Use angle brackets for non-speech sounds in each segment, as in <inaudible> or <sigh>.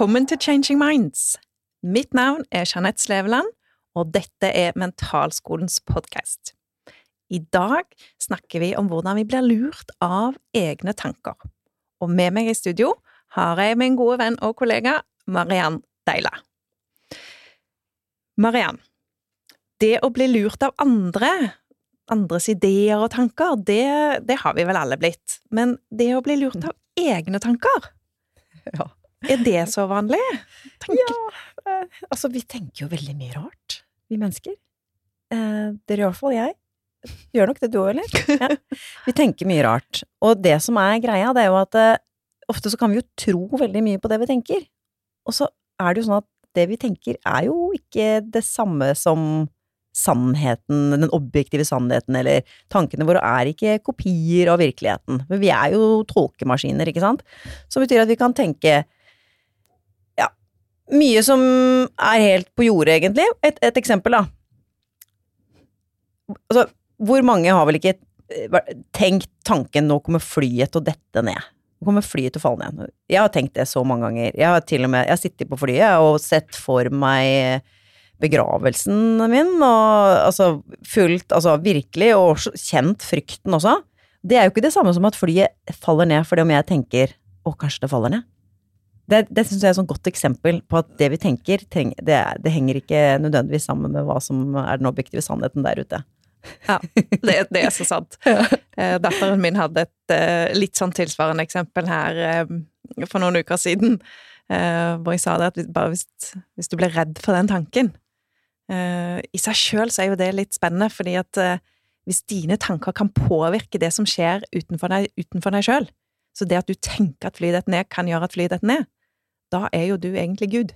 Velkommen til Changing Minds. Mitt navn er Jeanette Sleveland, og dette er Mentalskolens podkast. I dag snakker vi om hvordan vi blir lurt av egne tanker. Og med meg i studio har jeg min gode venn og kollega Mariann Deila. Mariann, det å bli lurt av andre, andres ideer og tanker, det, det har vi vel alle blitt. Men det å bli lurt av egne tanker, <laughs> Ja. Er det så vanlig? Tenker. ja eh, altså, vi tenker jo veldig mye rart, vi mennesker. Eh, i hvert fall jeg. Gjør nok det du òg, eller? <laughs> Ja. Vi tenker mye rart. Og det som er greia, det er jo at eh, ofte så kan vi jo tro veldig mye på det vi tenker. Og så er det jo sånn at det vi tenker, er jo ikke det samme som sannheten, den objektive sannheten, eller tankene våre er ikke kopier av virkeligheten. Men vi er jo tolkemaskiner, ikke sant? Som betyr at vi kan tenke mye som er helt på jordet, egentlig. Et, et eksempel, da. Altså, hvor mange har vel ikke eh, tenkt tanken 'nå kommer flyet til å dette ned'? Nå kommer flyet til å falle ned. Jeg har tenkt det så mange ganger. Jeg har til og med jeg har sittet på flyet og sett for meg begravelsen min, og altså fullt Altså virkelig, og kjent frykten også. Det er jo ikke det samme som at flyet faller ned fordi om jeg tenker 'å, kanskje det faller ned'. Det, det syns jeg er et sånn godt eksempel på at det vi tenker, treng, det, det henger ikke nødvendigvis sammen med hva som er den objektive sannheten der ute. Ja, det, det er så sant. <laughs> Eh, Datteren min hadde et eh, litt sånn tilsvarende eksempel her eh, for noen uker siden, hvor jeg sa det at bare hvis, hvis du blir redd for den tanken I seg sjøl så er jo det litt spennende, fordi at hvis dine tanker kan påvirke det som skjer utenfor deg, utenfor deg sjøl, så det at du tenker at flyet detter ned, kan gjøre at flyet detter ned, da er jo du egentlig Gud.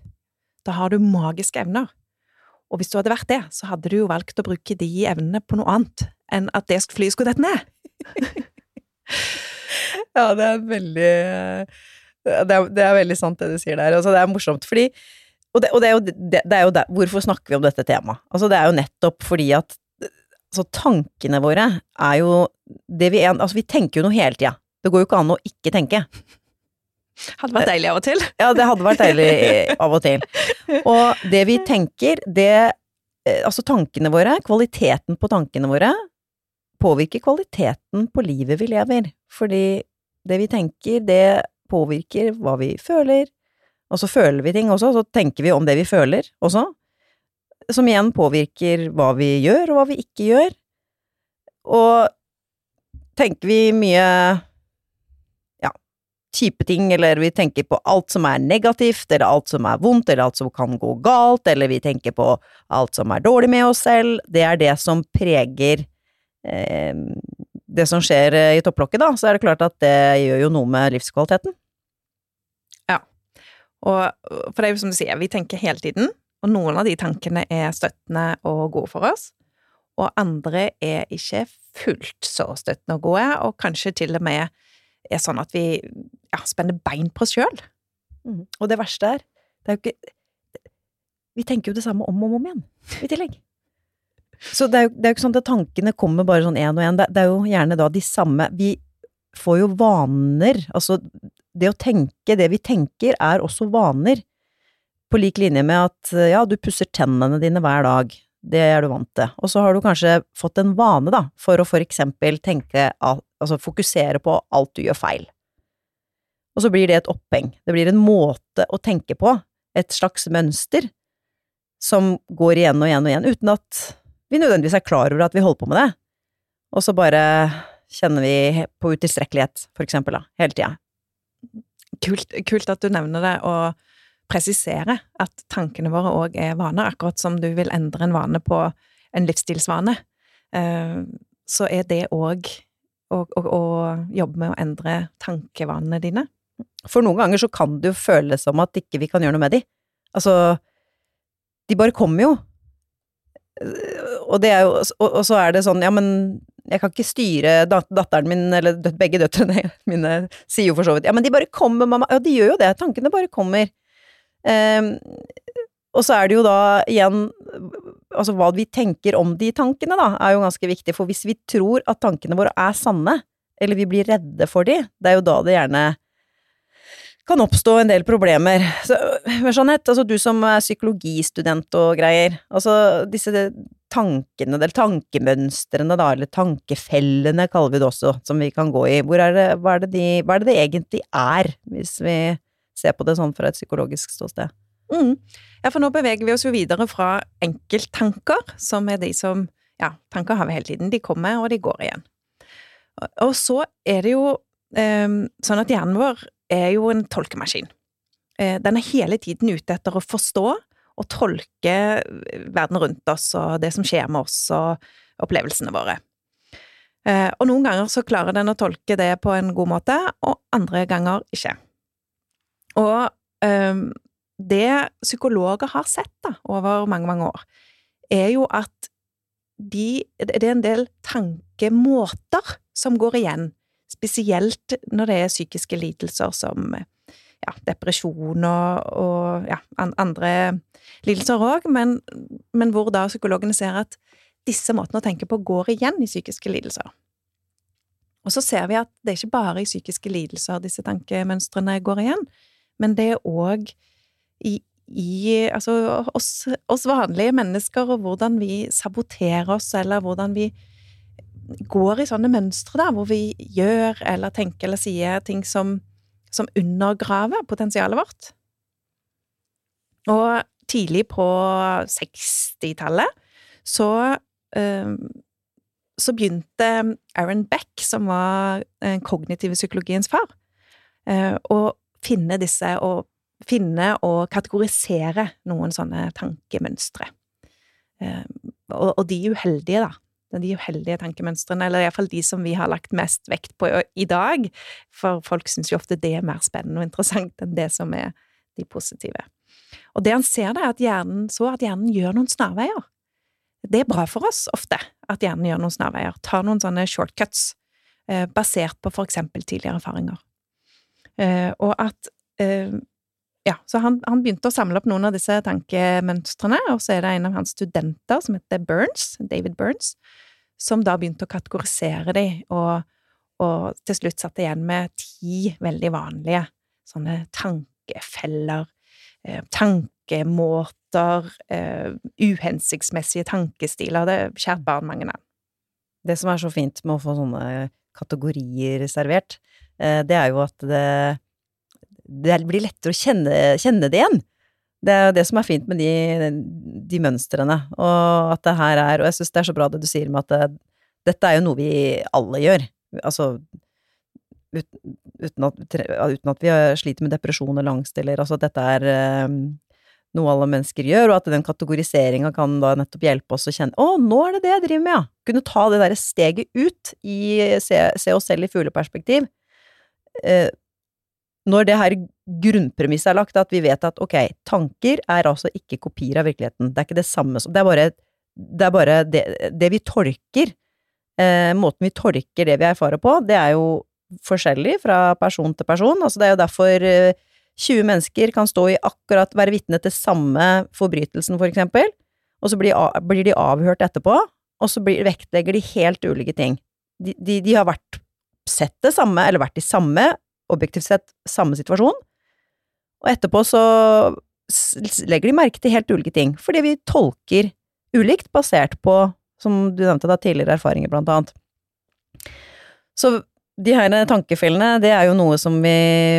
Da har du magiske evner. Og hvis du hadde vært det, så hadde du jo valgt å bruke de evnene på noe annet enn at det flyet skulle dette ned. <laughs> Ja, det er veldig det er, det er veldig sant det du sier der. Altså, det er morsomt fordi Og, det, og det er jo, det, er jo der, Hvorfor snakker vi om dette temaet? Altså, det er jo nettopp fordi at altså, tankene våre er jo det vi er Altså, vi tenker jo noe hele tida. Det går jo ikke an å ikke tenke. Hadde vært deilig av og til. Ja, det hadde vært deilig av og til. Og det vi tenker, det eh, Altså tankene våre, kvaliteten på tankene våre, påvirker kvaliteten på livet vi lever. Fordi det vi tenker, det påvirker hva vi føler. Og så føler vi ting også, så tenker vi om det vi føler også. Som igjen påvirker hva vi gjør, og hva vi ikke gjør. Og tenker vi mye kjipe ting, eller vi tenker på alt som er negativt, eller alt som er vondt, eller alt som kan gå galt, eller vi tenker på alt som er dårlig med oss selv, det er det som preger eh, det som skjer eh, i topplokket, da, så er det klart at det gjør jo noe med livskvaliteten. Ja. Og, for det er jo som du sier, vi tenker hele tiden, og noen av de tankene er støttende og gode for oss, og andre er ikke fullt så støttende og gode, og kanskje til og med er sånn at vi ja, spenner bein på oss sjøl. Mm. Og det verste er, det er jo ikke Vi tenker jo det samme om og om igjen, i tillegg. Så det er, jo, det er jo ikke sånn at tankene kommer bare sånn én og én, det, det er jo gjerne da de samme Vi får jo vaner, altså det å tenke, det vi tenker, er også vaner. På lik linje med at ja, du pusser tennene dine hver dag, det er du vant til. Og så har du kanskje fått en vane, da, for å for eksempel tenke, altså fokusere på alt du gjør feil. Og så blir det et oppheng. Det blir en måte å tenke på, et slags mønster, som går igjen og igjen og igjen, uten at vi nødvendigvis er klar over at vi holder på med det. Og så bare kjenner vi på utilstrekkelighet, for eksempel, da, hele tida. Kult, kult at du nevner det, og presisere at tankene våre òg er vaner, akkurat som du vil endre en vane på en livsstilsvane. Så er det òg å, og, og jobbe med å endre tankevanene dine. For noen ganger så kan det jo føles som at ikke vi kan gjøre noe med de. Altså, de bare kommer jo. Og det er jo Og, og så er det sånn, ja, men jeg kan ikke styre dat datteren min, eller begge døtrene <laughs> mine, sier jo for så vidt ja, men de bare kommer, mamma. Ja, de gjør jo det. Tankene bare kommer. Um, og så er det jo da igjen Altså, hva vi tenker om de tankene, da, er jo ganske viktig. For hvis vi tror at tankene våre er sanne, eller vi blir redde for de, det er jo da det gjerne kan oppstå en del problemer. Så, Jeanette, altså du som er psykologistudent og greier, altså disse tankene, eller tankemønstrene da, eller tankefellene kaller vi det også, som vi kan gå i, er det, hva, er det de, hva er det det egentlig er, hvis vi ser på det sånn fra et psykologisk ståsted? Mm. Ja, for nå beveger vi oss jo videre fra enkelttanker, som er de som Ja, tanker har vi hele tiden. De kommer, og de går igjen. Og så er det jo um, sånn at hjernen vår er jo en tolkemaskin. Eh, den er hele tiden ute etter å forstå og tolke verden rundt oss og det som skjer med oss og opplevelsene våre. Eh, og noen ganger så klarer den å tolke det på en god måte, og andre ganger ikke. Og um, det psykologer har sett da, over mange, mange år, er jo at de, det er en del tankemåter som går igjen Spesielt når det er psykiske lidelser som ja, depresjon og, og ja, andre lidelser òg, men, men, hvor da psykologene ser at disse måtene å tenke på går igjen i psykiske lidelser. Og så ser vi at det er ikke bare i psykiske lidelser disse tankemønstrene går igjen, men det er òg i, altså oss, oss, vanlige mennesker, og hvordan vi saboterer oss, eller hvordan vi går i sånne mønstre, da, hvor vi gjør eller tenker eller sier ting som, som undergraver potensialet vårt. Og tidlig på 60-tallet så, øh, så begynte Aaron Beck, som var den kognitive psykologiens far, øh, å finne disse og finne og kategorisere noen sånne tankemønstre. Uh, og, de uheldige, da, de uheldige tankemønstrene, eller iallfall de som vi har lagt mest vekt på i dag, for folk syns jo ofte det er mer spennende og interessant enn det som er de positive. Og det han ser, da, er at hjernen så at hjernen gjør noen snarveier. Det er bra for oss ofte at hjernen gjør noen snarveier, tar noen sånne shortcuts, eh, basert på for eksempel tidligere erfaringer. Eh, og at eh, ja, så han, han, begynte å samle opp noen av disse tankemønstrene, og så er det en av hans studenter som heter Burns, David Burns, som da begynte å kategorisere dem, og, og til slutt satt igjen med ti veldig vanlige sånne tankefeller, eh, tankemåter, eh, uhensiktsmessige tankestiler. Det er kjært barn mange navn. Det som er så fint med å få sånne kategorier servert, eh, det er jo at det det blir lettere å kjenne, kjenne, det igjen. Det er jo det som er fint med de, de mønstrene, og at det her er Og jeg syns det er så bra det du sier med at det, dette er jo noe vi alle gjør. Altså uten, at, uten at, vi sliter med depresjon eller angst, eller altså at dette er um, noe alle mennesker gjør, og at den kategoriseringa kan da nettopp hjelpe oss å kjenne å, nå er det det jeg driver med, ja. Kunne ta det derre steget ut i se, se, oss selv i fugleperspektiv. Eh, når det her grunnpremisset er lagt, at vi vet at ok, tanker er altså ikke kopier av virkeligheten. Det er ikke det samme som Det er bare det, er bare det, det vi tolker, eh, måten vi tolker det vi erfarer på, det er jo forskjellig fra person til person. Altså det er jo derfor eh, 20 mennesker kan stå i akkurat være vitne til samme forbrytelsen, for eksempel, og så blir, blir de avhørt etterpå, og så blir, vektlegger de helt ulike ting. De, de, de har vært sett det samme, eller vært de samme objektivt sett samme situasjon, og etterpå så legger de merke til helt ulike ting, fordi vi tolker ulikt basert på, som du nevnte da, tidligere erfaringer, blant annet. Så de her tankefellene, det er jo noe som vi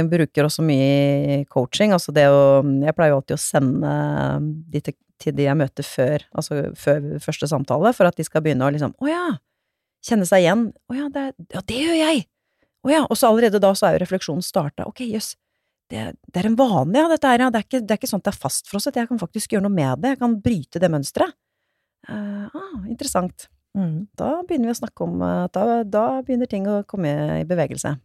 bruker også mye i coaching, altså det å Jeg pleier jo alltid å sende de til, til de jeg møter før, altså før første samtale, for at de skal begynne å liksom Å ja! Kjenne seg igjen. Å ja, det, ja, det gjør jeg! Å ja, og så allerede da så er jo refleksjonen starta. Ok, jøss, det, det, er en vane, ja, dette her, ja. Det er, ikke, det er ikke sånn at det er fastfrosset. Jeg kan faktisk gjøre noe med det. Jeg kan bryte det mønsteret. Uh, ah, interessant. Mm. Da begynner vi å snakke om uh, da, da, begynner ting å komme i bevegelse.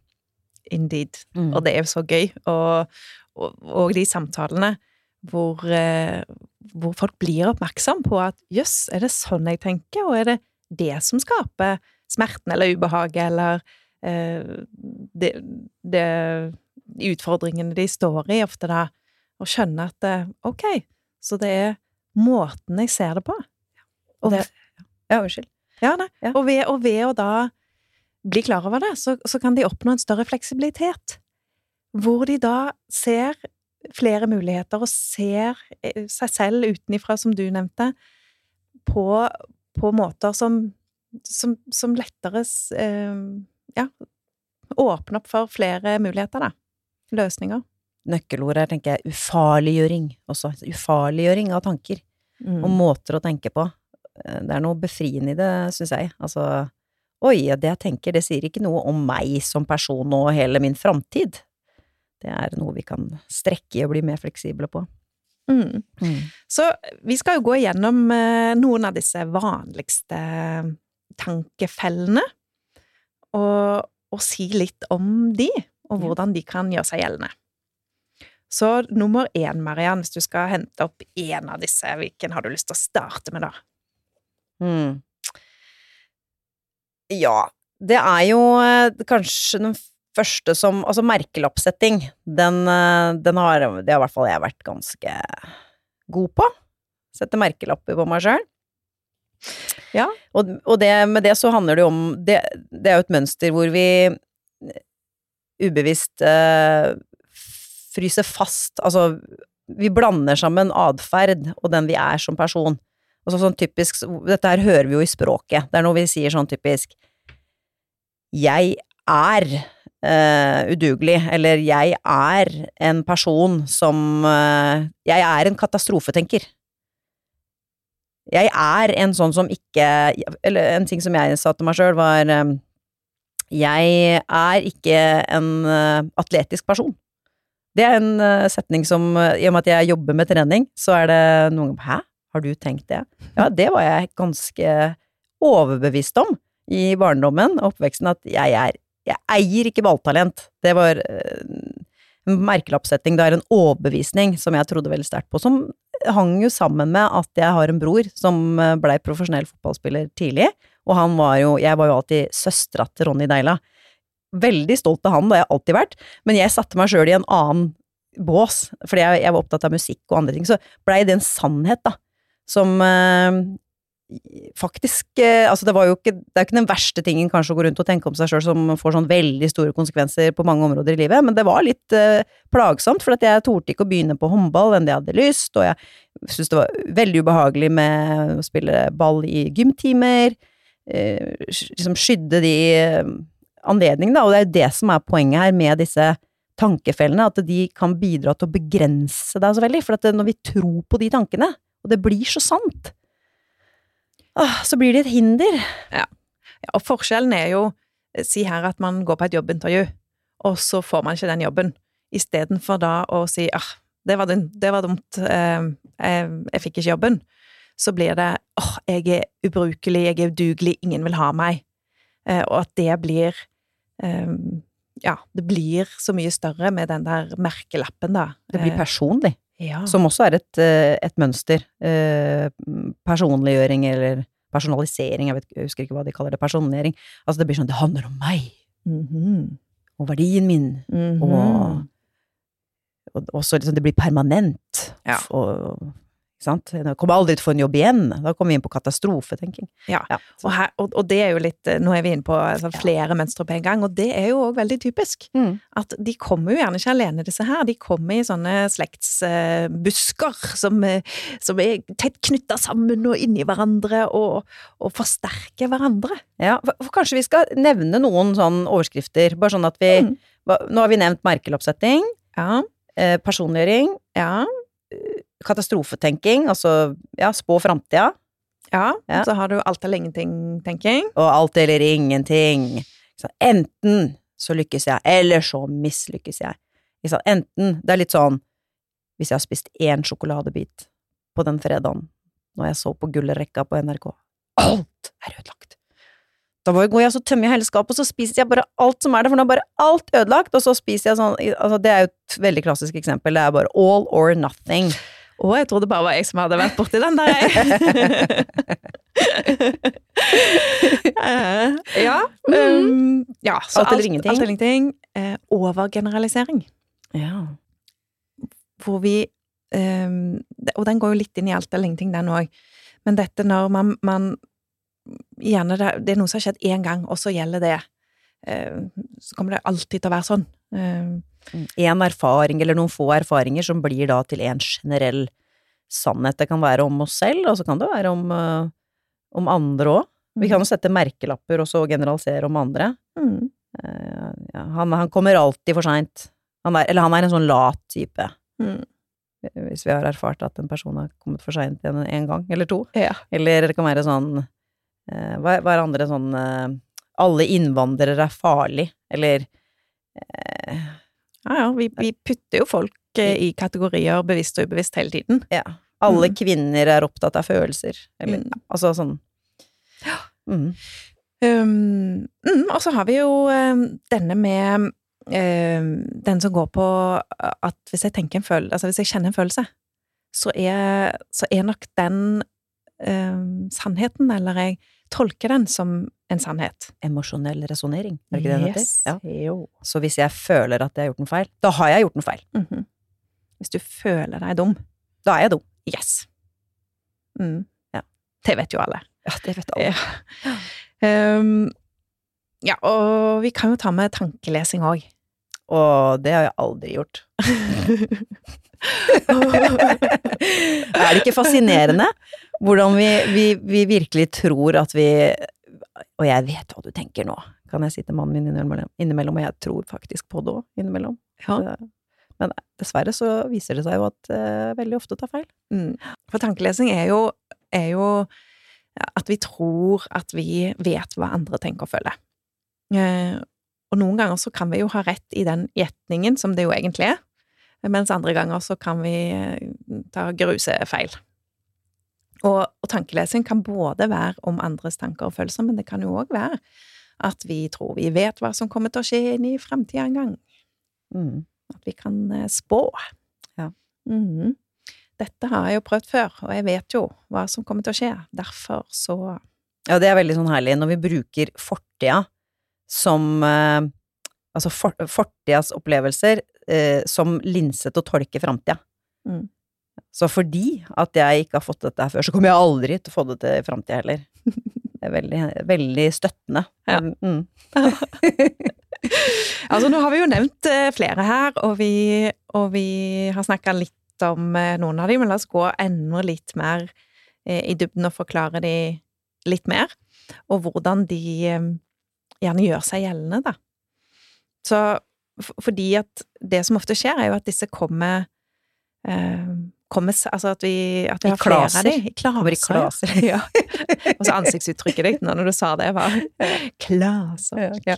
Indeed. Mm. Og det er jo så gøy. Og, og, og de samtalene hvor, uh, hvor, folk blir oppmerksom på at jøss, er det sånn jeg tenker, og er det det som skaper smerten eller ubehaget, eller Eh, det, det, utfordringene de står i, ofte da, å skjønne at det, ok, så det er måten jeg ser det på. Og det, ja, unnskyld. Ja, nei. Ja. Og, ved, og, ved, å da bli klar over det, så, så, kan de oppnå en større fleksibilitet. hvor de da ser flere muligheter og ser eh, seg selv utenifra, som du nevnte, på, på måter som, som, som lettere eh, ja, åpne opp for flere muligheter, da. Løsninger. Nøkkelordet her tenker jeg ufarliggjøring også. Ufarliggjøring av tanker Mm. og måter å tenke på. Eh, Det er noe befriende i det, syns jeg. Altså, oi, det jeg tenker, det sier ikke noe om meg som person og hele min framtid. Det er noe vi kan strekke i og bli mer fleksible på. Mm. Så vi skal jo gå igjennom eh, noen av disse vanligste tankefellene, og, og si litt om de, og hvordan de kan gjøre seg gjeldende. Så nummer én, Mariann, hvis du skal hente opp én av disse, hvilken har du lyst til å starte med da? Mm. Ja, det er jo eh, kanskje den første som Altså merkeloppsetting, den, eh, den har Det har i hvert fall jeg vært ganske god på. Sette merkelapper på meg sjøl. Ja. Og, og det, med det så handler det om det, det er jo et mønster hvor vi ubevisst eh, fryser fast Altså, vi blander sammen atferd og den vi er som person. Altså sånn typisk Dette her hører vi jo i språket. Det er noe vi sier sånn typisk Jeg er Uh, udugelig, eller jeg er en person som uh, Jeg er en katastrofetenker. Jeg er en sånn som ikke Eller en ting som jeg sa til meg sjøl, var eh, Jeg er ikke en eh, atletisk person. Det er en eh, setning som I og med at jeg jobber med trening, så er det noen ganger Hæ? Har du tenkt det? Ja, det var jeg ganske overbevist om i barndommen og oppveksten, at jeg er Jeg eier ikke balltalent. Det var en merkelappsetting, det er en overbevisning som jeg trodde veldig sterkt på, som hang jo sammen med at jeg har en bror som eh, blei profesjonell fotballspiller tidlig, og han var jo Jeg var jo alltid søstera til Ronny Deila. Veldig stolt av han, det har jeg alltid vært, men jeg satte meg sjøl i en annen bås, fordi jeg, jeg var opptatt av musikk og andre ting, så blei det en sannhet, da, som eh, faktisk eh, Altså, det var jo ikke Det er jo ikke den verste tingen kanskje å gå rundt og tenke om seg sjøl som får sånn veldig store konsekvenser på mange områder i livet, men det var litt eh, plagsomt, for at jeg torde ikke å begynne på håndball enn det jeg hadde lyst, og jeg syntes det var veldig ubehagelig med å spille ball i gymtimer, eh, liksom skydde de eh, anledningene, og det er jo det som er poenget her med disse tankefellene, at de kan bidra til å begrense deg så veldig, for at når vi tror på de tankene, og det blir så sant, ah, så blir det et hinder. Ja, og forskjellen er jo Si her at man går på et jobbintervju, og så får man ikke den jobben, istedenfor da å si ah, det var, det var dumt, eh, jeg, jeg fikk ikke jobben. Så blir det åh, jeg er ubrukelig, jeg er udugelig, ingen vil ha meg. Eh, og at det blir eh, Ja, det blir så mye større med den der merkelappen, da. Det blir Eh, personlig, ja. som også er et, eh, et mønster. Eh, Personliggjøring eller personalisering, jeg, vet, jeg husker ikke hva de kaller det, personliggjøring. Altså det blir sånn, det handler om meg, Mhm. og verdien min, Mhm. og, og så liksom det blir permanent. Ja. Og, sant? Jeg kommer aldri til å få en jobb igjen. Da kommer vi inn på katastrofetenking. Ja. ja Og, her, og, og det er jo litt Nå er vi inne på altså, flere mønstre på en gang, og det er jo òg veldig typisk. Mm. At de kommer jo gjerne ikke alene, disse her. De kommer i sånne slektsbusker som, uh, som er tett knytta sammen og inni hverandre, og, og forsterker hverandre. Ja, for, for kanskje vi skal nevne noen sånne overskrifter, bare sånn at vi Mm. Nå har vi nevnt merkeloppsetting, Ja. eh, personliggjøring, Ja. Katastrofetenking, altså ja, spå framtida, ja. Ja. Så har du alt eller ingenting-tenking. og alt eller ingenting. Så enten så lykkes jeg, eller så mislykkes jeg. Enten Det er litt sånn hvis jeg har spist én sjokoladebit på den fredagen når jeg så på Gullrekka på NRK Alt er ødelagt! Da går jeg og tømmer jeg hele skapet, og så spiser jeg bare alt som er der, for nå er bare alt ødelagt, og så spiser jeg sånn altså Det er jo et veldig klassisk eksempel, det er bare all or nothing. Å, jeg trodde bare var jeg som hadde vært borti den der, jeg. <laughs> Ja. Um, <laughs> ja, så Alt eller ingenting. Alt eller ingenting. Eh, overgeneralisering. Ja. hvor vi um, Og den går jo litt inn i alt eller ingenting, den òg. Men dette når man, man Gjerne det, det er noe som har skjedd én gang, og så gjelder det. Uh, så kommer det alltid til å være sånn. Eh, Én erfaring, eller noen få erfaringer, som blir da til en generell sannhet. Det kan være om oss selv, og så kan det være om, uh, om andre òg. Vi kan jo sette merkelapper og så generalisere om andre. Mm. Uh, ja, han, han, kommer alltid for seint. Eller han er en sånn lat type. Mm. Hvis vi har erfart at en person har kommet for seint en, en gang eller to. Ja. Eller det kan være sånn uh, Hva er andre sånn Alle innvandrere er farlig, eller Ja ja, vi, vi putter jo folk i kategorier bevisst og ubevisst hele tiden. Ja. Alle Mm. kvinner er opptatt av følelser. Eller, Mm. Altså sånn mm. Um, og så har vi jo um, denne med um, Den som går på at hvis jeg tenker en følelse Altså hvis jeg kjenner en følelse, så er, så er nok den sannheten, eller jeg tolker den som en sannhet. Emosjonell resonnering, er det ikke det det heter? Ja. Jo. Så hvis jeg føler at jeg har gjort en feil, da har jeg gjort en feil. Mhm. Hvis du føler deg dum. Da er jeg dum. Yes. Mm. Ja. Det vet jo alle. Ja, det vet alle. Ja. Um, <gasps> ja, og vi kan jo ta med tankelesing òg. Og det har jeg aldri gjort. <laughs> er det ikke fascinerende hvordan vi, vi, vi, virkelig tror at vi Og jeg vet hva du tenker nå, kan jeg si til mannen min innimellom, innimellom og jeg tror faktisk på det òg innimellom. Ja. Men dessverre så viser det seg jo at uh, veldig ofte tar feil. Mm. For tankelesing er jo, er jo at vi tror at vi vet hva andre tenker og føler. Eh, og noen ganger så kan vi jo ha rett i den gjetningen, som det jo egentlig er, mens andre ganger så kan vi ta ta grusefeil. Og, og tankelesing kan både være om andres tanker og følelser, men det kan jo òg være at vi tror vi vet hva som kommer til å skje inn i framtida en gang. Mm. At vi kan eh, spå. Ja. Mm. Dette har jeg jo prøvd før, og jeg vet jo hva som kommer til å skje. Derfor så Ja, det er veldig sånn herlig når vi bruker fortida som eh, Altså for, fortidas opplevelser eh, som linse til å tolke framtida. Mm. Så fordi at jeg ikke har fått dette her før, så kommer jeg aldri til å få det til i framtida heller. Det er veldig, veldig støttende. Ja. Mm. <laughs> Altså, nå har vi jo nevnt eh, flere her, og vi, og vi har snakka litt om eh, noen av dem, men la oss gå enda litt mer eh, i dybden og forklare de litt mer, og hvordan de gjerne gjør seg gjeldende, da. Så fordi at det som ofte skjer, er jo at disse kommer eh, Kommer Altså at vi, at vi har flere av dem. I klaser. I klaser. Ja. <laughs> Og så ansiktsuttrykket ditt når du sa det, var klaser. Ja.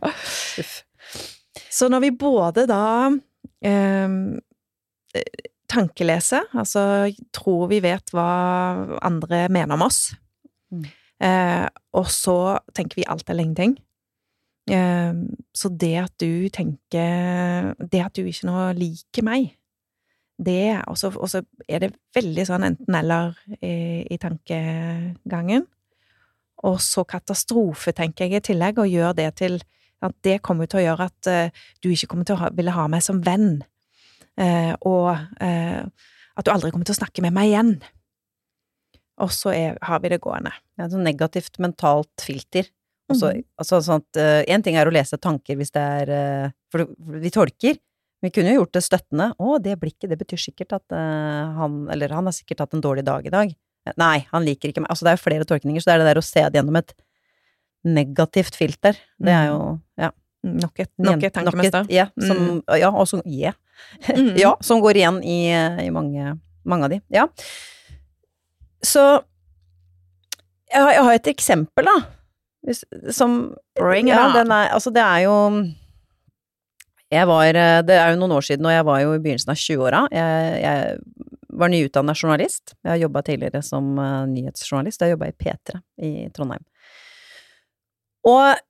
Så når vi både da eh, tankeleser, altså tror vi vet hva andre mener om oss, Mm. eh, og så tenker vi alt eller ingenting. Eh, så det at du tenker Det at du ikke nå liker meg, det Og så er det veldig sånn enten-eller i, i tankegangen. Og så katastrofe, tenker jeg i tillegg, og gjør det til at det kommer til å gjøre at uh, du ikke kommer til å ha, ville ha meg som venn, Uh, og uh, at du aldri kommer til å snakke med meg igjen. Og så er, har vi det gående. Ja, et negativt mentalt filter. Også, mm. altså, sånn at Én ting er å lese tanker hvis det er For vi tolker. Vi kunne jo gjort det støttende. 'Å, det blikket, det betyr sikkert at uh, han Eller han har sikkert hatt en dårlig dag i dag'. Nei, han liker ikke meg. Altså, det er jo flere tolkninger, så det er det der å se det gjennom et negativt filter. Det er jo Ja. Nok et, nok et tankemønster. ja, som, ja, og som yeah. Mm. <laughs> ja, som går igjen i, i mange, mange av de. Ja. Så jeg har, jeg har et eksempel, da. Som Bring it ja, on. den er, altså det er jo jeg var, eh, Det er jo noen år siden, og jeg var jo i begynnelsen av 20-åra. Jeg, jeg var nyutdanna journalist. Jeg har jobba tidligere som eh, nyhetsjournalist. Jeg jobba i P3 i Trondheim. Og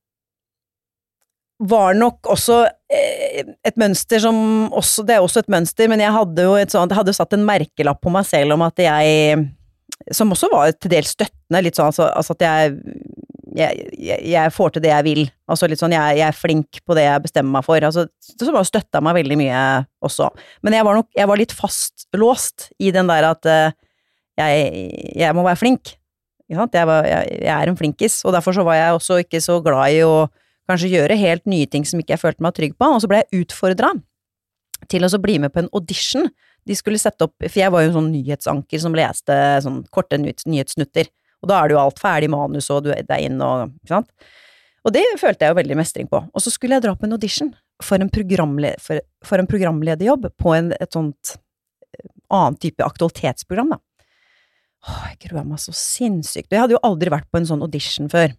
var nok også eh, et mønster som også Det er også et mønster, men jeg hadde jo et sånt Jeg hadde satt en merkelapp på meg selv om at jeg Som også var til dels støttende, litt sånn altså, altså at jeg, jeg, jeg jeg får til det jeg vil. Altså litt sånn jeg, jeg er flink på det jeg bestemmer meg for. Altså, som har støtta meg veldig mye også. Men jeg var nok jeg var litt fastlåst i den der at uh, jeg, må være flink. Var, jeg, er en flinkis, og derfor så var jeg også ikke så glad i å kanskje gjøre helt nye ting som ikke jeg følte meg trygg på, og så ble jeg utfordra til å bli med på en audition. De skulle sette opp, for jeg var jo en sånn nyhetsanker som leste sånn korte nyhets, nyhetssnutter, og da er det jo alt ferdig manus, og du er inn og Ikke sant? Og det følte jeg jo veldig mestring på. Og så skulle jeg dra på en audition for en, programle, for, for en programlederjobb på en, et sånt annet annen type aktualitetsprogram, da. Åh, jeg grua meg så sinnssykt. Jeg hadde jo aldri vært på en sånn audition før.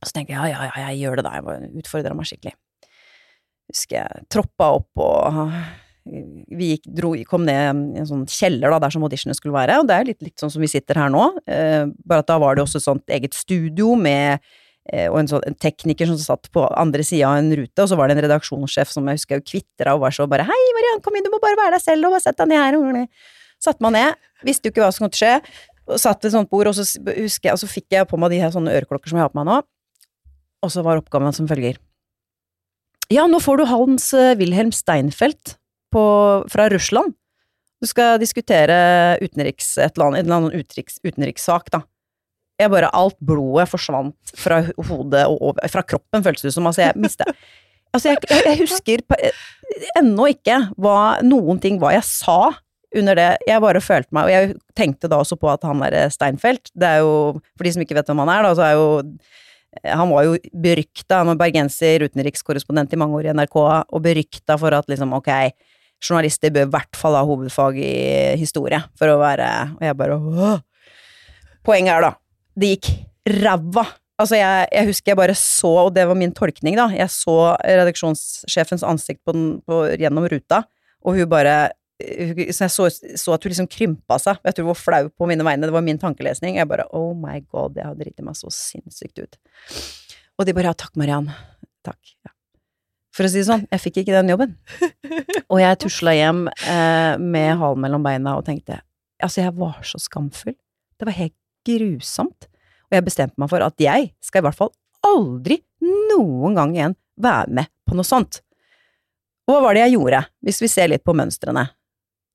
Og Så tenkte jeg ja, ja, ja, jeg gjør det da, jeg utfordra meg skikkelig. Husker jeg troppa opp og vi gikk, dro, kom ned i en sånn kjeller da, der som auditionene skulle være, og det er litt, litt sånn som vi sitter her nå, eh, bare at da var det også et sånt eget studio med eh, og en, sånn, en tekniker som satt på andre sida av en rute, og så var det en redaksjonssjef som jeg husker kvitra og var så bare 'Hei, Mariann, kom inn, du må bare være deg selv, og bare sett deg ned her'. Satte meg ned, visste jo ikke hva som kom til å skje, og satt ved et sånt bord, og så husker jeg, og så fikk jeg på meg de her sånne øreklokker som jeg har på meg nå, og så var oppgaven som følger. Ja, nå får du Hans eh, Wilhelm Steinfeld på, fra Russland. Du skal diskutere utenriks, et eller annet, en eller annen utenriks, utenrikssak, da. Jeg bare Alt blodet forsvant fra hodet og over, fra kroppen, føltes det som. Altså, jeg mista Altså, jeg, jeg, husker ennå ikke hva, noen ting hva jeg sa under det. Jeg bare følte meg Og jeg tenkte da også på at han der Steinfeld Det er jo, for de som ikke vet hvem han er, da, så er jo han var jo berykta, han var bergenser, utenrikskorrespondent i mange år i NRK, og berykta for at liksom, ok, journalister bør i hvert fall ha hovedfag i historie, for å være Og jeg bare Åh! Poenget er, da, det gikk ræva. Altså, jeg, jeg, husker jeg bare så, og det var min tolkning, da, jeg så redaksjonssjefens ansikt på den, på, gjennom ruta, og hun bare så jeg så, så, at hun liksom krympa seg. Vet du hvor flau på mine vegne? Det var min tankelesning. Jeg bare oh my god, jeg har driti meg så sinnssykt ut. Og de bare ja, takk, Mariann. Takk. Ja. For å si det sånn, jeg fikk ikke den jobben. Og jeg tusla hjem eh, med halen mellom beina og tenkte Altså, jeg var så skamfull. Det var helt grusomt. Og jeg bestemte meg for at jeg skal i hvert fall aldri noen gang igjen være med på noe sånt. Og hva var det jeg gjorde, hvis vi ser litt på mønstrene?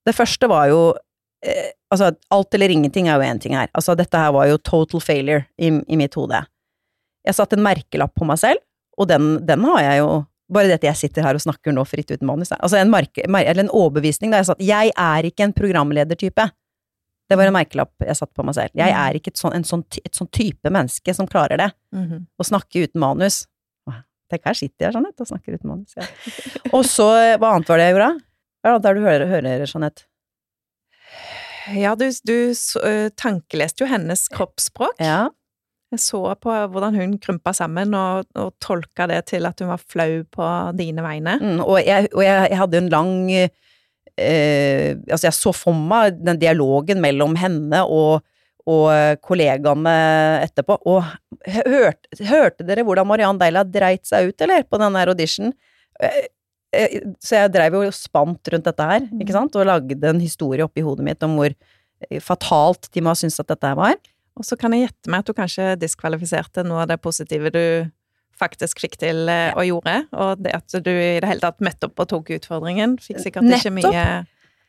Det første var jo eh, Altså, alt eller ingenting er jo én ting her. Altså, dette her var jo total failure i, i mitt hode. Jeg satte en merkelapp på meg selv, og den, den har jeg jo bare det at jeg sitter her og snakker nå fritt uten manus. Altså en, marke, eller en overbevisning da jeg sa at jeg er ikke en programledertype. Det var en merkelapp jeg satte på meg selv. Jeg mm. er ikke et sånn, sånn, et sånn type menneske som klarer det. Mm -hmm. Å snakke uten manus. Tenk, her sitter jeg, Jeanette, og snakker uten manus. Ja. <laughs> og så, hva annet var det jeg gjorde? Hva er det der du hører, hører Jeanette? Ja, du, du tankeleste jo hennes kroppsspråk. Ja. Jeg så på hvordan hun krympa sammen, og, og tolka det til at hun var flau på dine vegne. Mm, og, jeg, og jeg, jeg, hadde en lang eh, Altså, jeg så for meg den dialogen mellom henne og, og kollegaene etterpå. Og hørte, hørte dere hvordan Mariann Deila dreit seg ut, eller, på den der audition? Eh, eh, så jeg dreiv jo spant rundt dette her, ikke mm. sant, og lagde en historie oppi hodet mitt om hvor fatalt de må ha syntes at dette var. Og så kan jeg gjette meg at du kanskje diskvalifiserte noe av det positive du faktisk fikk til eh, og gjorde, og det at du i det hele tatt møtte opp og tok utfordringen, fikk sikkert Nettopp. ikke mye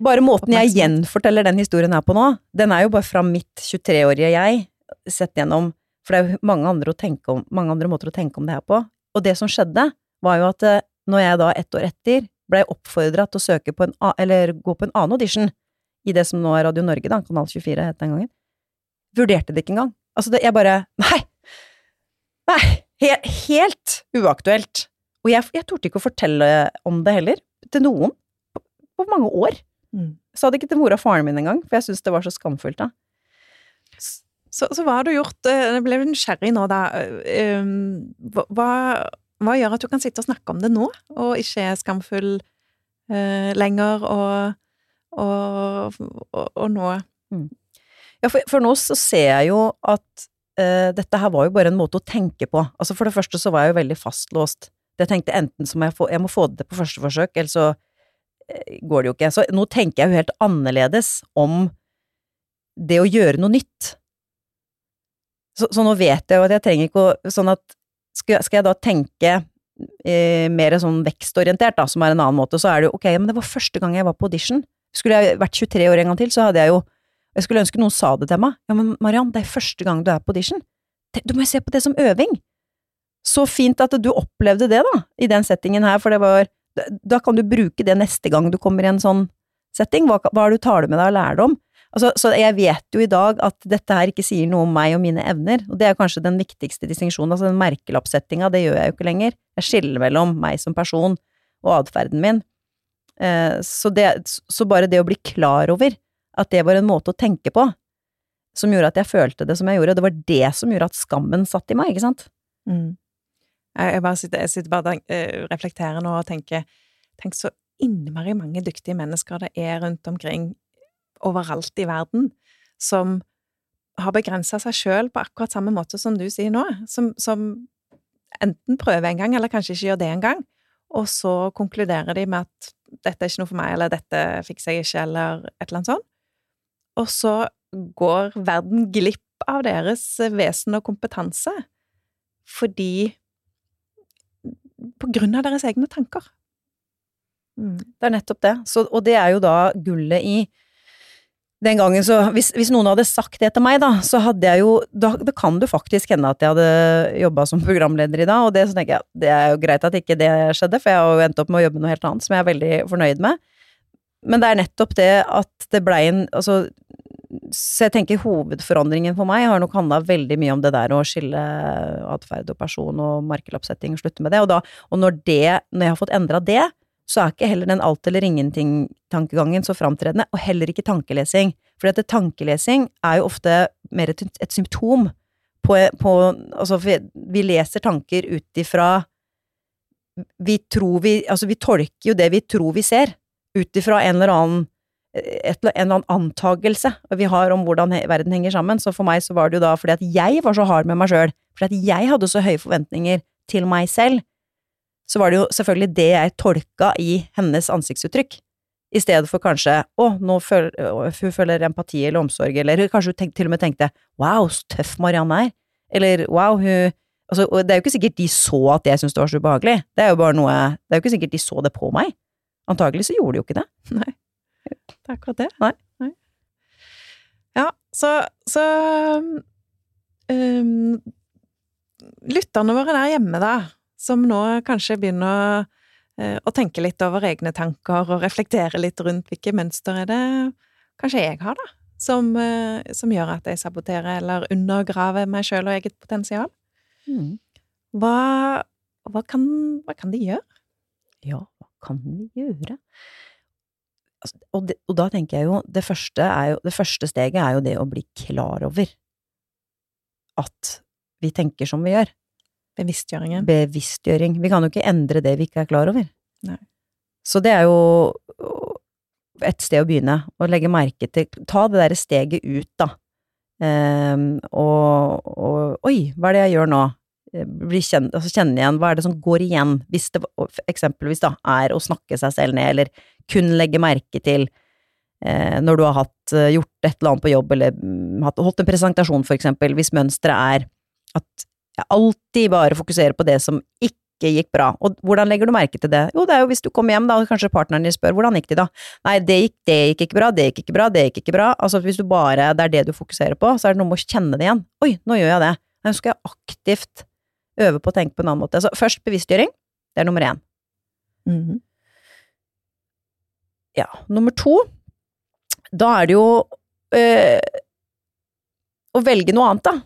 Bare måten jeg gjenforteller den historien her på nå, den er jo bare fra mitt 23-årige jeg, sett gjennom For det er jo mange andre, om, mange andre, måter å tenke om det her på. Og det som skjedde, var jo at eh, når jeg da ett år etter blei oppfordra til å søke på en, eller gå på en annen audition i det som nå er Radio Norge, da, Kanal 24 het den gangen, Vurderte det ikke engang. Altså, det, jeg bare Nei! Nei! He, helt uaktuelt. Og jeg, jeg torde ikke å fortelle om det heller, til noen, på, på mange år. Mm. Sa det ikke til mora og faren min engang, for jeg syntes det var så skamfullt da. Så, så, hva har du gjort eh, Jeg ble nysgjerrig nå, da. Ehm, hva, hva, gjør at du kan sitte og snakke om det nå, og ikke er skamfull uh, lenger, og, og, og, og nå mm. Ja, for, for nå så ser jeg jo at uh, dette her var jo bare en måte å tenke på. Altså for det første så var jeg jo veldig fastlåst. Jeg tenkte enten så må jeg få, jeg må få det på første forsøk, eller så uh, går det jo ikke. Så nå tenker jeg jo helt annerledes om det å gjøre noe nytt. Så, så nå vet jeg jo at jeg trenger ikke å Sånn at skal, skal jeg da tenke uh, mer sånn vekstorientert, da, som er en annen måte, så er det jo ok, men det var første gang jeg var på audition. Skulle jeg vært 23 år en gang til, så hadde jeg jo jeg skulle ønske noen sa det til meg. Ja, men Mariann, det er første gang du er på audition. Du må jo se på det som øving. Så fint at du opplevde det, da, i den settingen her, for det var Da kan du bruke det neste gang du kommer i en sånn setting. Hva, hva du tar du med deg av lærdom? Altså, så jeg vet jo i dag at dette her ikke sier noe om meg og mine evner, og det er kanskje den viktigste distinksjonen. Altså den merkelappsettinga, det gjør jeg jo ikke lenger. Jeg skiller mellom meg som person og atferden min. Eh, så, det, så bare det å bli klar over at det var en måte å tenke på, som gjorde at jeg følte det som jeg gjorde, det var det som gjorde at skammen satt i meg, ikke sant? Mm. Jeg, bare sitter, jeg sitter bare og uh, reflekterer nå og tenker Tenk så innmari mange dyktige mennesker det er rundt omkring overalt i verden som har begrensa seg sjøl på akkurat samme måte som du sier nå, som, som enten prøver en gang, eller kanskje ikke gjør det en gang, og så konkluderer de med at dette er ikke noe for meg, eller dette fikser jeg ikke, eller et eller annet sånt. Og så går verden glipp av deres vesen og kompetanse fordi På grunn av deres egne tanker. Mm. Det er nettopp det. Så, og det er jo da gullet i den gangen så hvis, hvis, noen hadde sagt det til meg, da, så hadde jeg jo Da da kan det faktisk hende at jeg hadde jobba som programleder i dag, og det så tenker jeg det er jo greit at ikke det skjedde, for jeg har jo endt opp med å jobbe med noe helt annet som jeg er veldig fornøyd med. Men det er nettopp det at det blei en Altså, så jeg tenker hovedforandringen for meg har nok handla veldig mye om det der å skille atferd og person og markelappsetting og slutte med det. Og, da, og når det, når jeg har fått endra det, så er ikke heller den alt eller ingenting-tankegangen så framtredende, og heller ikke tankelesing. For dette tankelesing er jo ofte mer et, et symptom på, på, Altså, vi leser tanker ut ifra Vi tror vi Altså, vi tolker jo det vi tror vi ser, ut ifra en eller annen et, en eller annen antagelse vi har om hvordan verden henger sammen. Så for meg så var det jo da fordi at jeg var så hard med meg sjøl, fordi at jeg hadde så høye forventninger til meg selv, så var det jo selvfølgelig det jeg tolka i hennes ansiktsuttrykk. I stedet for kanskje å, nå føler, hun føler empati eller omsorg, eller kanskje hun tenk, til og med tenkte wow, så tøff Marianne er, eller wow, hun Altså, det er jo ikke sikkert de så at jeg syntes det var så ubehagelig, det er jo bare noe Det er jo ikke sikkert de så det på meg. Antagelig så gjorde de jo ikke det. <laughs> Nei. Det er akkurat det. Nei. Nei. Ja, så, så um, Lytterne våre der hjemme, da, som nå kanskje begynner uh, å tenke litt over egne tanker og reflektere litt rundt hvilke mønster er det kanskje jeg har, da, som, uh, som gjør at jeg saboterer eller undergraver meg sjøl og eget potensial. Mm. Hva, hva, kan, hva kan de gjøre? Ja, kan vi gjøre? Altså, og, det, og, da tenker jeg jo det, jo det første steget er jo det å bli klar over at vi tenker som vi gjør. Bevisstgjøringen. Bevisstgjøring. Vi kan jo ikke endre det vi ikke er klar over. Nei. Så det er jo et sted å begynne, å legge merke til Ta det derre steget ut, da. Um, og, og Oi, hva er det jeg gjør nå? Eh, kjent, altså kjenne igjen, hva er det som går igjen, hvis det eksempelvis da er å snakke seg selv ned, eller kun legge merke til eh, når du har hatt, eh, gjort et eller annet på jobb, eller mm, hatt, holdt en presentasjon, for eksempel, hvis mønsteret er at jeg alltid bare fokuserer på det som ikke gikk bra, og hvordan legger du merke til det? Jo, det er jo hvis du kommer hjem, da, og kanskje partneren din spør hvordan gikk det da? Nei, det gikk, det gikk ikke bra, det gikk ikke bra, det gikk ikke bra, altså hvis du bare, det er det du fokuserer på, så er det noe med å kjenne det igjen. Oi, nå gjør jeg det. Nå skal jeg aktivt øve på å tenke på en annen måte. Altså først bevisstgjøring, det er nummer én. Mm -hmm. Ja, nummer to, da er det jo øh, å velge noe annet, da.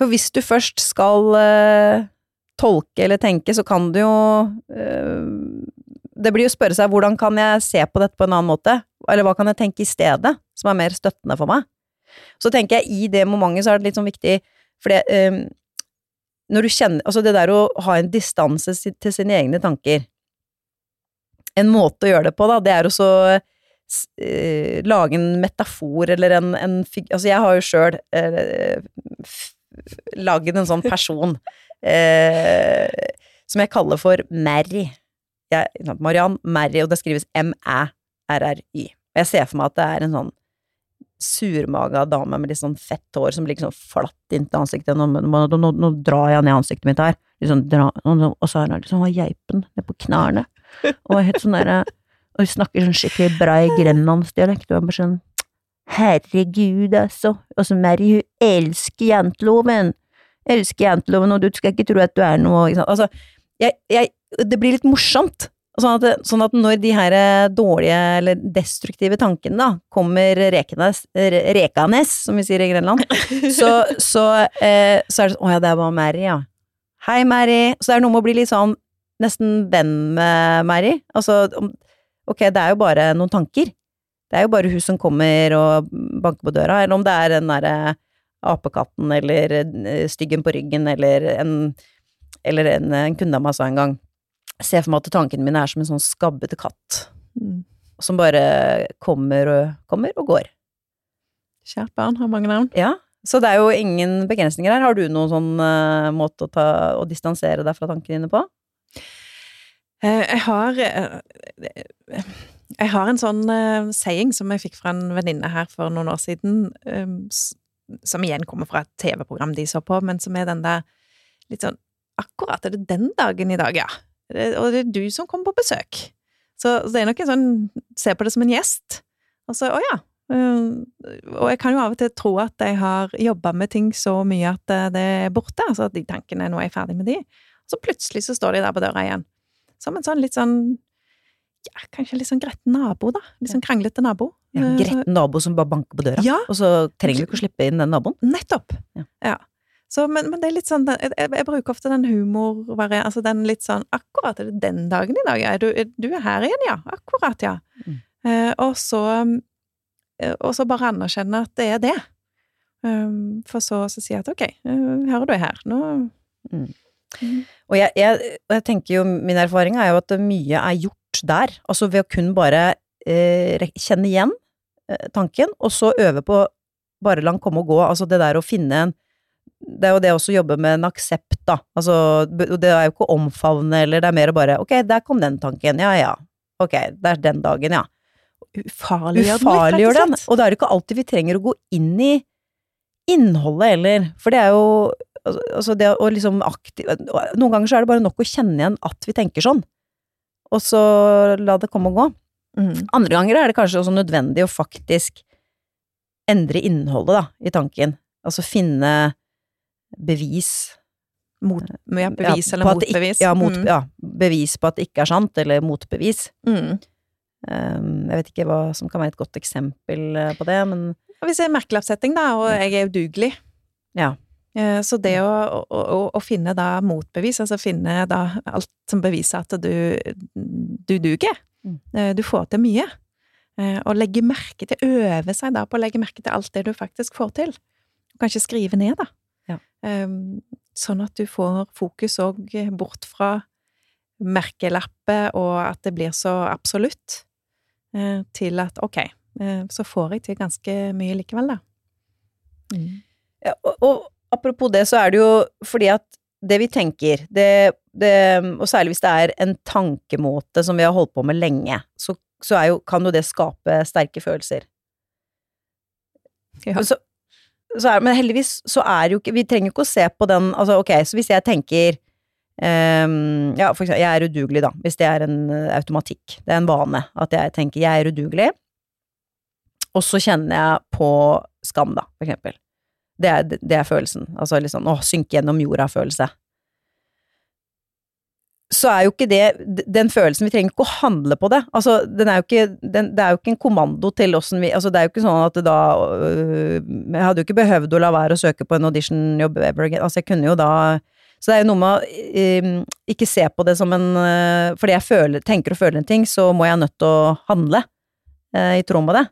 For hvis du først skal øh, tolke eller tenke, så kan du jo øh, Det blir jo å spørre seg hvordan kan jeg se på dette på en annen måte, eller hva kan jeg tenke i stedet, som er mer støttende for meg. Så tenker jeg i det momentet så er det litt sånn viktig, for det, når du kjenner Altså, det der å ha en distanse til sine egne tanker En måte å gjøre det på, da, det er å så uh, lage en metafor eller en, en Altså, jeg har jo sjøl eh, lagd en sånn person uh, <laughs> som jeg kaller for Mary. Jeg, Mariann Mary, og det skrives M-æ-r-r-y. Og jeg ser for meg at det er en sånn surmaga dame med litt sånn fett hår som ligger sånn flatt inntil ansiktet. Nå, nå, nå, nå, drar jeg ned ansiktet mitt her, liksom, dra, og så har hun liksom, geipen ned på knærne. Og er helt sånn derre Og hun snakker sånn skikkelig brei grenlandsdialekt, og jeg sånn Herregud, altså. Og så Mary, hun elsker janteloven. Elsker janteloven, og du skal ikke tro at du er noe ikke? Altså, jeg, jeg, det blir litt morsomt. Sånn at, sånn at når de her eh, dårlige eller destruktive tankene da, kommer rekenes, rekanes, som vi sier i Grenland, <laughs> så, så, eh, så er det sånn Å ja, det er bare Mary, ja. Hei, Mary. Så det er noe med å bli litt sånn nesten venn med Mary. Altså, ok, det er jo bare noen tanker. Det er jo bare hun som kommer og banker på døra, eller om det er den derre apekatten eller eh, styggen på ryggen eller en, eller en, en kunde av meg sa en gang ser for meg at tankene mine er som en sånn skabbete katt. Mm. Som bare kommer og, kommer og går. Kjært barn har mange navn. Ja. Så det er jo ingen begrensninger her. Har du noen sånn uh, måte å, ta, å distansere deg fra tankene dine på? Uh, jeg har uh, Jeg har en sånn saying som jeg fikk fra en venninne her for noen år siden, um, som igjen kommer fra et TV-program de så på, men som er den der litt sånn Akkurat er det den dagen i dag, ja. Og det er du som kommer på besøk. Så, det er nok en sånn Se på det som en gjest. Og så å ja. Eh, og jeg kan jo av og til tro at jeg har jobba med ting så mye at eh, det er borte. Altså at de tankene Nå er jeg ferdig med de. Og så plutselig så står de der på døra igjen. Som en sånn litt sånn ja, kanskje litt sånn gretten nabo, da. Litt sånn kranglete nabo. Ja, eh, gretten nabo som bare banker på døra, ja. og så trenger du ikke å slippe inn den naboen. Nettopp. Ja. ja. Så, men, men, det er litt sånn jeg, jeg bruker ofte den humorvarianten, altså den litt sånn Akkurat, er det den dagen i dag? Ja, du, du er her igjen, ja. Akkurat, ja. Mm. Eh, og så eh, Og så bare anerkjenne at det er det. Um, for så å si at ok, uh, her er du her. Nå mm. Mm. Og jeg, jeg, jeg, tenker jo, min erfaring er jo at mye er gjort der. Altså ved å kun bare eh, kjenne igjen eh, tanken, og så øve på bare la den komme og gå. Altså det der å finne en det er jo det også å jobbe med en aksept, da. Altså, det er jo ikke å omfavne, eller det er mer å bare ok, der kom den tanken, ja ja, ok, det er den dagen, ja. Ufarliggjør den den, og da er det ikke alltid vi trenger å gå inn i innholdet heller, for det er jo altså det å liksom aktiv Noen ganger så er det bare nok å kjenne igjen at vi tenker sånn, og så la det komme og gå. Mm. Andre ganger er det kanskje også nødvendig å faktisk endre innholdet, da, i tanken. Altså finne bevis mot, ja, bevis ja, eller motbevis? Ikke, ja, mot, mm. ja, bevis på at det ikke er sant, eller motbevis. Mm. Um, jeg vet ikke hva som kan være et godt eksempel eh, på det, men Hvis jeg er merkelappsetting, da, og jeg er udugelig Ja. Eh, så det å, å, å, finne da motbevis, altså finne da alt som beviser at du, du duger, mm. Eh, du får til mye, og legge merke til, øve seg da på å legge merke til alt det du faktisk får til, kanskje skrive ned, da. Ehm, sånn at du får fokus òg bort fra merkelappet og at det blir så absolutt, eh, til at ok, eh, så får jeg til ganske mye likevel, da. Mm. Ja, og, og, apropos det, så er det jo fordi at det vi tenker, det, det, og særlig hvis det er en tankemåte som vi har holdt på med lenge, så, så jo, kan jo det skape sterke følelser. Ja. Så, er, men heldigvis så er jo ikke Vi trenger jo ikke å se på den Altså, ok, så hvis jeg tenker um, Ja, for eksempel, jeg er udugelig, da. Hvis det er en uh, automatikk. Det er en vane at jeg tenker jeg er udugelig. Og så kjenner jeg på skam, da, for eksempel. Det er, det er følelsen. Altså litt sånn å, synke gjennom jorda-følelse så er jo ikke det den følelsen Vi trenger ikke å handle på det. Altså, er ikke, den, det er jo ikke en kommando til åssen vi Altså, det er jo ikke sånn at da øh, Jeg hadde jo ikke behøvd å la være å søke på en auditionjobb ever again. Altså, jeg kunne jo da Så det er jo noe med å øh, ikke se på det som en øh, Fordi jeg føler, tenker og føler en ting, så må jeg nødt til å handle øh, i tråd med det.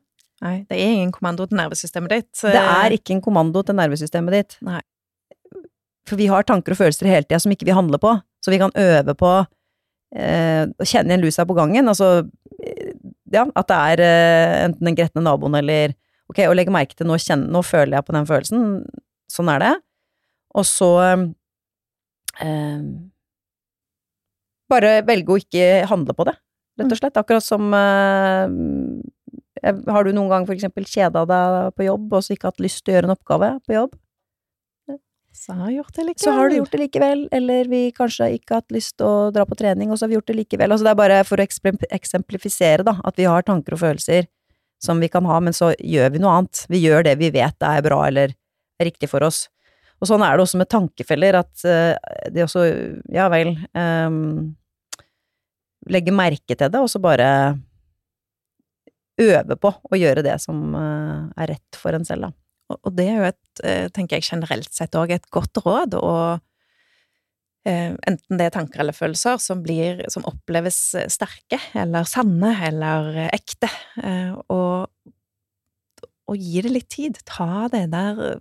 Nei, det er ingen kommando til nervesystemet ditt. Det er ikke en kommando til nervesystemet ditt. Nei. For vi har tanker og følelser hele tida som ikke vi handler på. Så vi kan øve på eh, å kjenne igjen lusa på gangen. Altså, eh, ja, at det er eh, enten den gretne naboen eller Ok, å legge merke til nå, kjenne, nå føler jeg på den følelsen. Sånn er det. Og så eh, Bare velge å ikke handle på det, rett og slett. Akkurat som eh, Har du noen gang for eksempel kjeda deg på jobb og så ikke hatt lyst til å gjøre en oppgave på jobb? Så har, gjort det så har du gjort det likevel. Eller vi kanskje ikke har hatt lyst til å dra på trening, og så har vi gjort det likevel. Altså det er bare for å eksemplifisere, da, at vi har tanker og følelser som vi kan ha, men så gjør vi noe annet. Vi gjør det vi vet er bra eller er riktig for oss. Og sånn er det også med tankefeller, at uh, det også Ja vel um, legge merke til det, og så bare øve på å gjøre det som eh, er rett for en selv, da. Og det er jo et, eh, tenker jeg generelt sett òg, et godt råd, og eh, enten det er tanker eller følelser som blir, som oppleves sterke, eller sanne, eller ekte, og, og gi det litt tid. Ta det der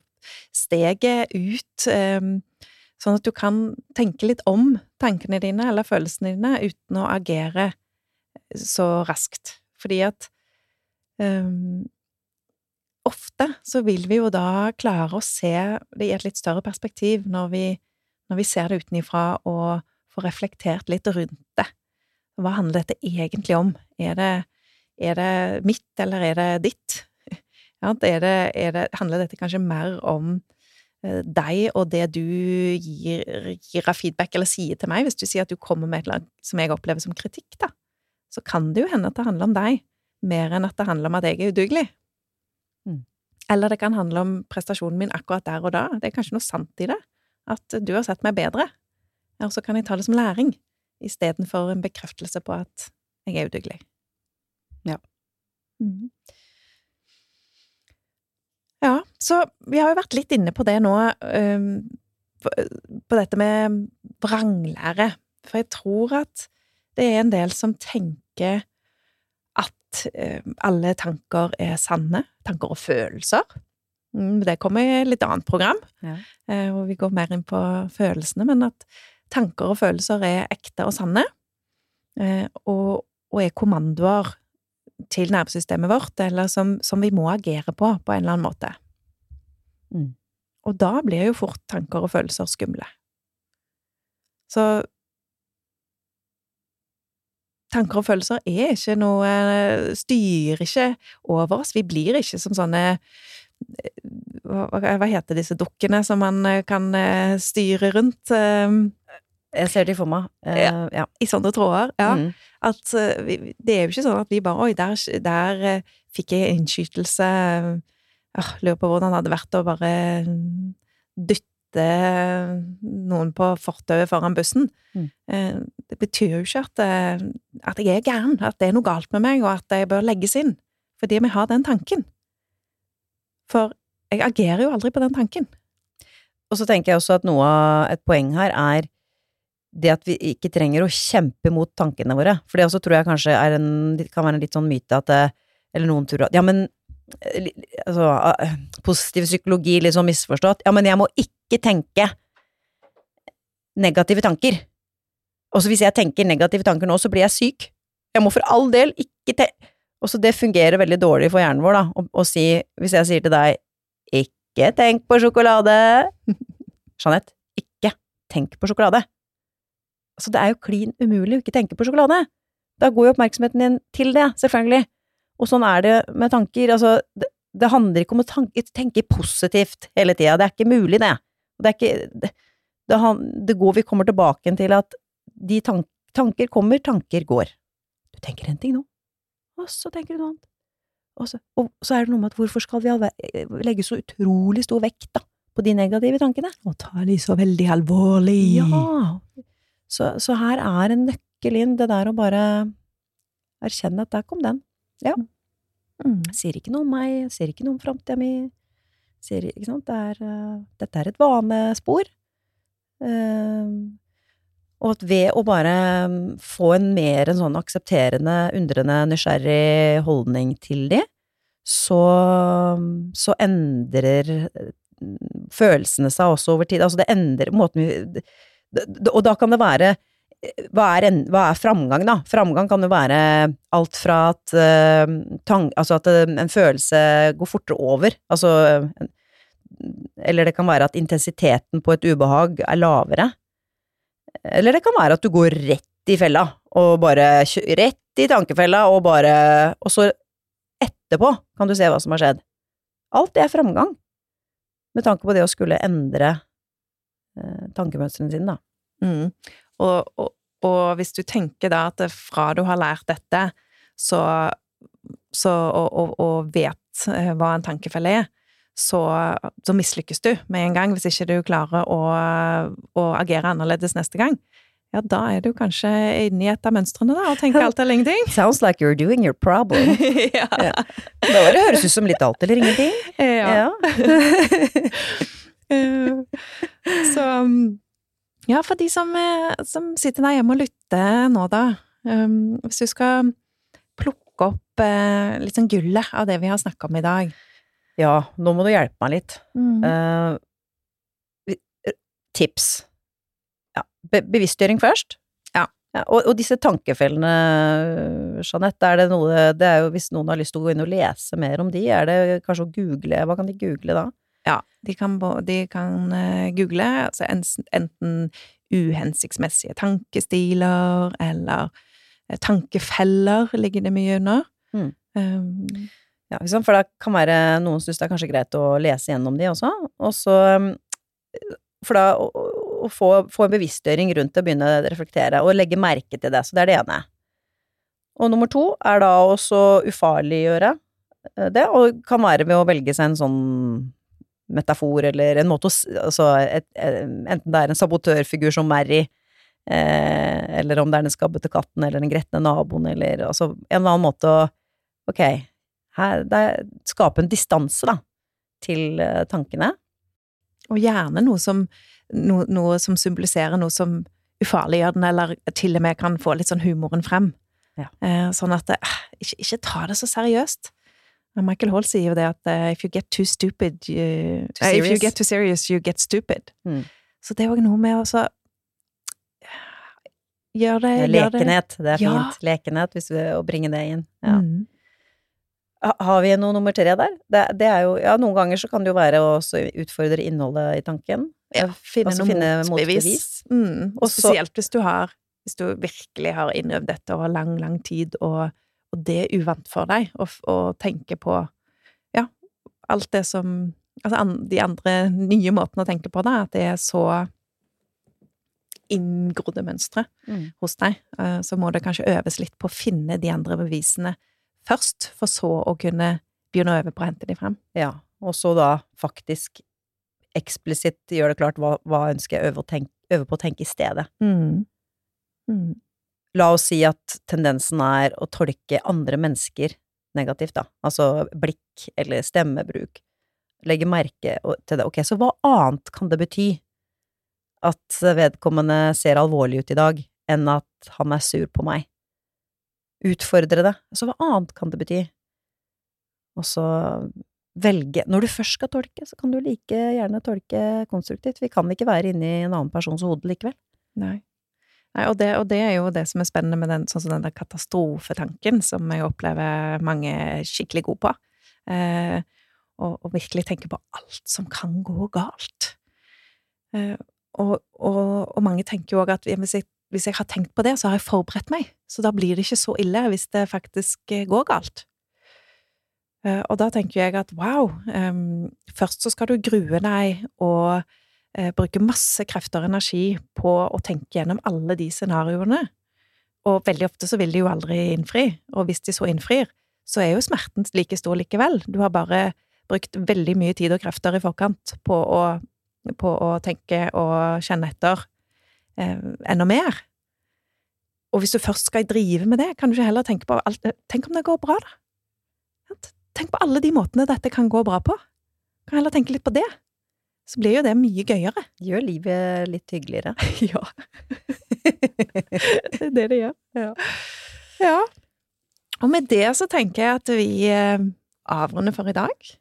steget ut, sånn at du kan tenke litt om tankene dine eller følelsene dine uten å agere så raskt. Fordi at ofte så vil vi jo da klare å se det i et litt større perspektiv når vi, når vi ser det utenifra og får reflektert litt rundt det. Hva handler dette egentlig om? Er det, er det mitt, eller er det ditt? <laughs> Ja, er det, er det, handler dette kanskje mer om Eh, deg og det du gir, gir, av feedback eller sier til meg, hvis du sier at du kommer med et eller annet som jeg opplever som kritikk, da, så kan det jo hende at det handler om deg, mer enn at det handler om at jeg er udugelig. Eller det kan handle om prestasjonen min akkurat der og da. Det er kanskje noe sant i det, at du har sett meg bedre, og så kan jeg ta det som læring, istedenfor en bekreftelse på at jeg er udugelig. Ja. Mm. Ja, så vi har jo vært litt inne på det nå, på dette med vranglære. For jeg tror at det er en del som tenker at um, alle tanker er sanne. Tanker og følelser. Mm, det kommer i et litt annet program, ja. uh, hvor vi går mer inn på følelsene. Men at tanker og følelser er ekte og sanne, uh, og, og er kommandoer til nervesystemet vårt, eller som, som, vi må agere på på en eller annen måte. Mm. Og da blir jo fort tanker og følelser skumle. Så tanker og følelser er ikke noe Styrer ikke over oss. Vi blir ikke som sånne hva, hva heter disse dukkene som man kan eh, styre rundt? Jeg ser de for meg. Ja. ja. I sånne tråder. Ja. Mm. At det er jo ikke sånn at vi bare Oi, der, der fikk jeg innskytelse. Jeg lurer på hvordan det hadde vært å bare dytte noen på fortauet foran bussen. Mm. det betyr jo ikke at, at jeg er gæren, at det er noe galt med meg, og at jeg bør legges inn. Fordi vi har den tanken. For jeg agerer jo aldri på den tanken. Og så tenker jeg også at noe av et poeng her er det at vi ikke trenger å kjempe mot tankene våre. For det også tror jeg kanskje er en, kan være en litt sånn myte at eh, Eller noen tror at Ja, men eh, altså, eh, Positiv psykologi, litt sånn misforstått. Ja, men jeg må ikke tenke negative tanker. Også hvis jeg tenker negative tanker nå, så blir jeg syk. Jeg må for all del ikke tenke Også det fungerer veldig dårlig for hjernen vår, da, å, å si Hvis jeg sier til deg ikke tenk på sjokolade <laughs> Jeanette, ikke tenk på sjokolade. Altså, det er jo klin umulig å ikke tenke på sjokolade. Da går jo oppmerksomheten din til det, selvfølgelig. Og sånn er det med tanker. Altså, det, det handler ikke om å tanke, tenke positivt hele tida. Det er ikke mulig, det. Det ikke det, det, det går Vi kommer tilbake til at de tank, tanker kommer, tanker går. Du tenker en ting nå, og så tenker du noe annet. Og så, og så er det noe med at hvorfor skal vi legge så utrolig stor vekt da, på de negative tankene? Og ta de så veldig alvorlig. Ja, så, så, her er en nøkkel inn, det der å bare erkjenne at der kom den. Ja. Mm. Sier ikke noe om meg, sier ikke noe om framtida mi. Sier, ikke sant, det er, uh, dette er et vanespor. Uh, og at ved å bare få en mer en sånn aksepterende, undrende, nysgjerrig holdning til de, så, så endrer følelsene seg også over tid. Altså det endrer måten vi og da kan det være hva er, en, hva er, framgang, da? Framgang kan jo være alt fra at, uh, tang, altså at uh, en følelse går fortere over, altså Eller det kan være at intensiteten på et ubehag er lavere. Eller det kan være at du går rett i fella, og bare Rett i tankefella, og bare Og så etterpå kan du se hva som har skjedd. Alt det er framgang, med tanke på det å skulle endre uh, tankemønstrene sine, da. Mm. Og, og, og, hvis du tenker da at fra du har lært dette, så, så og, og, vet eh, hva en tankefelle er, så, så mislykkes du med en gang hvis ikke du klarer å, å agere annerledes neste gang. ja, da er du kanskje inne i et av mønstrene, da, og tenker alt eller ingenting. Sounds like you're doing your problem. <laughs> ja. Ja. Da var det høres ut som litt alt eller ingenting. <laughs> ja. ja. <laughs> Så um, ja, for de som, eh, som sitter der hjemme og lytter nå, da. um, Hvis du skal plukke opp uh, litt sånn gullet av det vi har snakka om i dag. ja, nå må du hjelpe meg litt. Mm. Uh, tips. Ja, be bevisstgjøring først. Ja. og, og disse tankefellene, Jeanette, er det noe Det er jo hvis noen har lyst til å gå inn og lese mer om de, er det kanskje å google Hva kan de google da? Ja, de kan, de kan eh, google altså enten uhensiktsmessige tankestiler eller eh, tankefeller ligger det mye under. Mm. Um, Ja? For det kan være noen syns det er kanskje greit å lese gjennom de også, og så um, For da å, å få, få en bevisstgjøring rundt det, begynne å reflektere, og legge merke til det. Så det er det ene. Og nummer to er da også ufarliggjøre eh, det, og kan være ved å velge seg en sånn metafor eller en måte å Altså et, enten det er en sabotørfigur som Mary, eh, eller om det er den skabbete katten eller den gretne naboen, eller altså en eller annen måte å Ok, her, det er, skape en distanse, da, til eh, tankene. og gjerne noe som, no, noe som symboliserer noe som ufarliggjør den, eller til og med kan få litt sånn humoren frem. Ja. Eh, sånn at det, ikke, ikke ta det så seriøst. Men Michael Hall sier jo det at uh, if you get too stupid you, Too uh, If you get too serious, you get stupid. Mm. Så det er òg noe med å så Gjør det, det Lekenhet, det er Ja. fint. Lekenhet, hvis vi, å bringe det inn. Ja. Mm. Har vi noe nummer tre der? Det, det er jo, ja, noen ganger så kan det jo være å utfordre innholdet i tanken. Ja, finne Altså noe motbevis. Mm. Og spesielt hvis du har Hvis du virkelig har innøvd dette over lang, lang tid, og, og det er uvant for deg, å, å tenke på ja, alt det som Altså an, de andre nye måtene å tenke på da, at det er så inngrodde mønstre Mm. hos deg, eh, så må det kanskje øves litt på å finne de andre bevisene først, for så å kunne begynne å øve på å hente de frem. Ja, og så da faktisk eksplisitt gjøre det klart hva, hva ønsker jeg øve, tenke, øve på å tenke i stedet. Mm. Mm. La oss si at tendensen er å tolke andre mennesker negativt, da. Altså blikk eller stemmebruk. Legge merke til det. Ok, så hva annet kan det bety at vedkommende ser alvorlig ut i dag, enn at han er sur på meg? Utfordre det. Så hva annet kan det bety? Og så velge Når du først skal tolke, så kan du like gjerne tolke konstruktivt. Vi kan ikke være inni en annen persons hode likevel. Nei. Nei og, det, og det er jo det som er spennende med den, sånn som den der katastrofetanken, som jeg opplever mange er skikkelig gode på. Eh, og, og virkelig tenke på alt som kan gå galt. Eh, og, og, mange tenker jo òg at hvis jeg, hvis jeg har tenkt på det, så har jeg forberedt meg. Så da blir det ikke så ille hvis det faktisk eh, går galt. Eh, og da tenker jeg at wow, em, først så skal du grue deg og eh, bruke masse krefter og energi på å tenke gjennom alle de scenarioene. Og veldig ofte så vil de jo aldri innfri, og hvis de så innfrir, så er jo smerten like stor likevel. Du har bare brukt veldig mye tid og krefter i forkant på å, på å tenke og kjenne etter eh, enda mer. Og hvis du først skal drive med det, kan du ikke heller tenke på alt Tenk om det går bra, da? Tenk på alle de måtene dette kan gå bra på. Kan heller tenke litt på det. Så blir jo det mye gøyere. Gjør livet litt hyggeligere. <laughs> Ja. det er det det gjør. Ja. ja. Og med det så tenker jeg at vi eh, avrunder for i dag.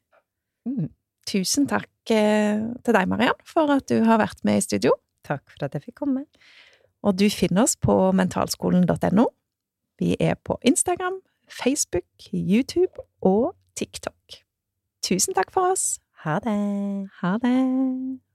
Mm. Tusen takk eh, til deg, Mariann, for at du har vært med i studio. Takk for at jeg fikk komme. Og du finner oss på mentalskolen.no. Vi er på Instagram, Facebook, YouTube og TikTok. Tusen takk for oss. Ha det. Ha det.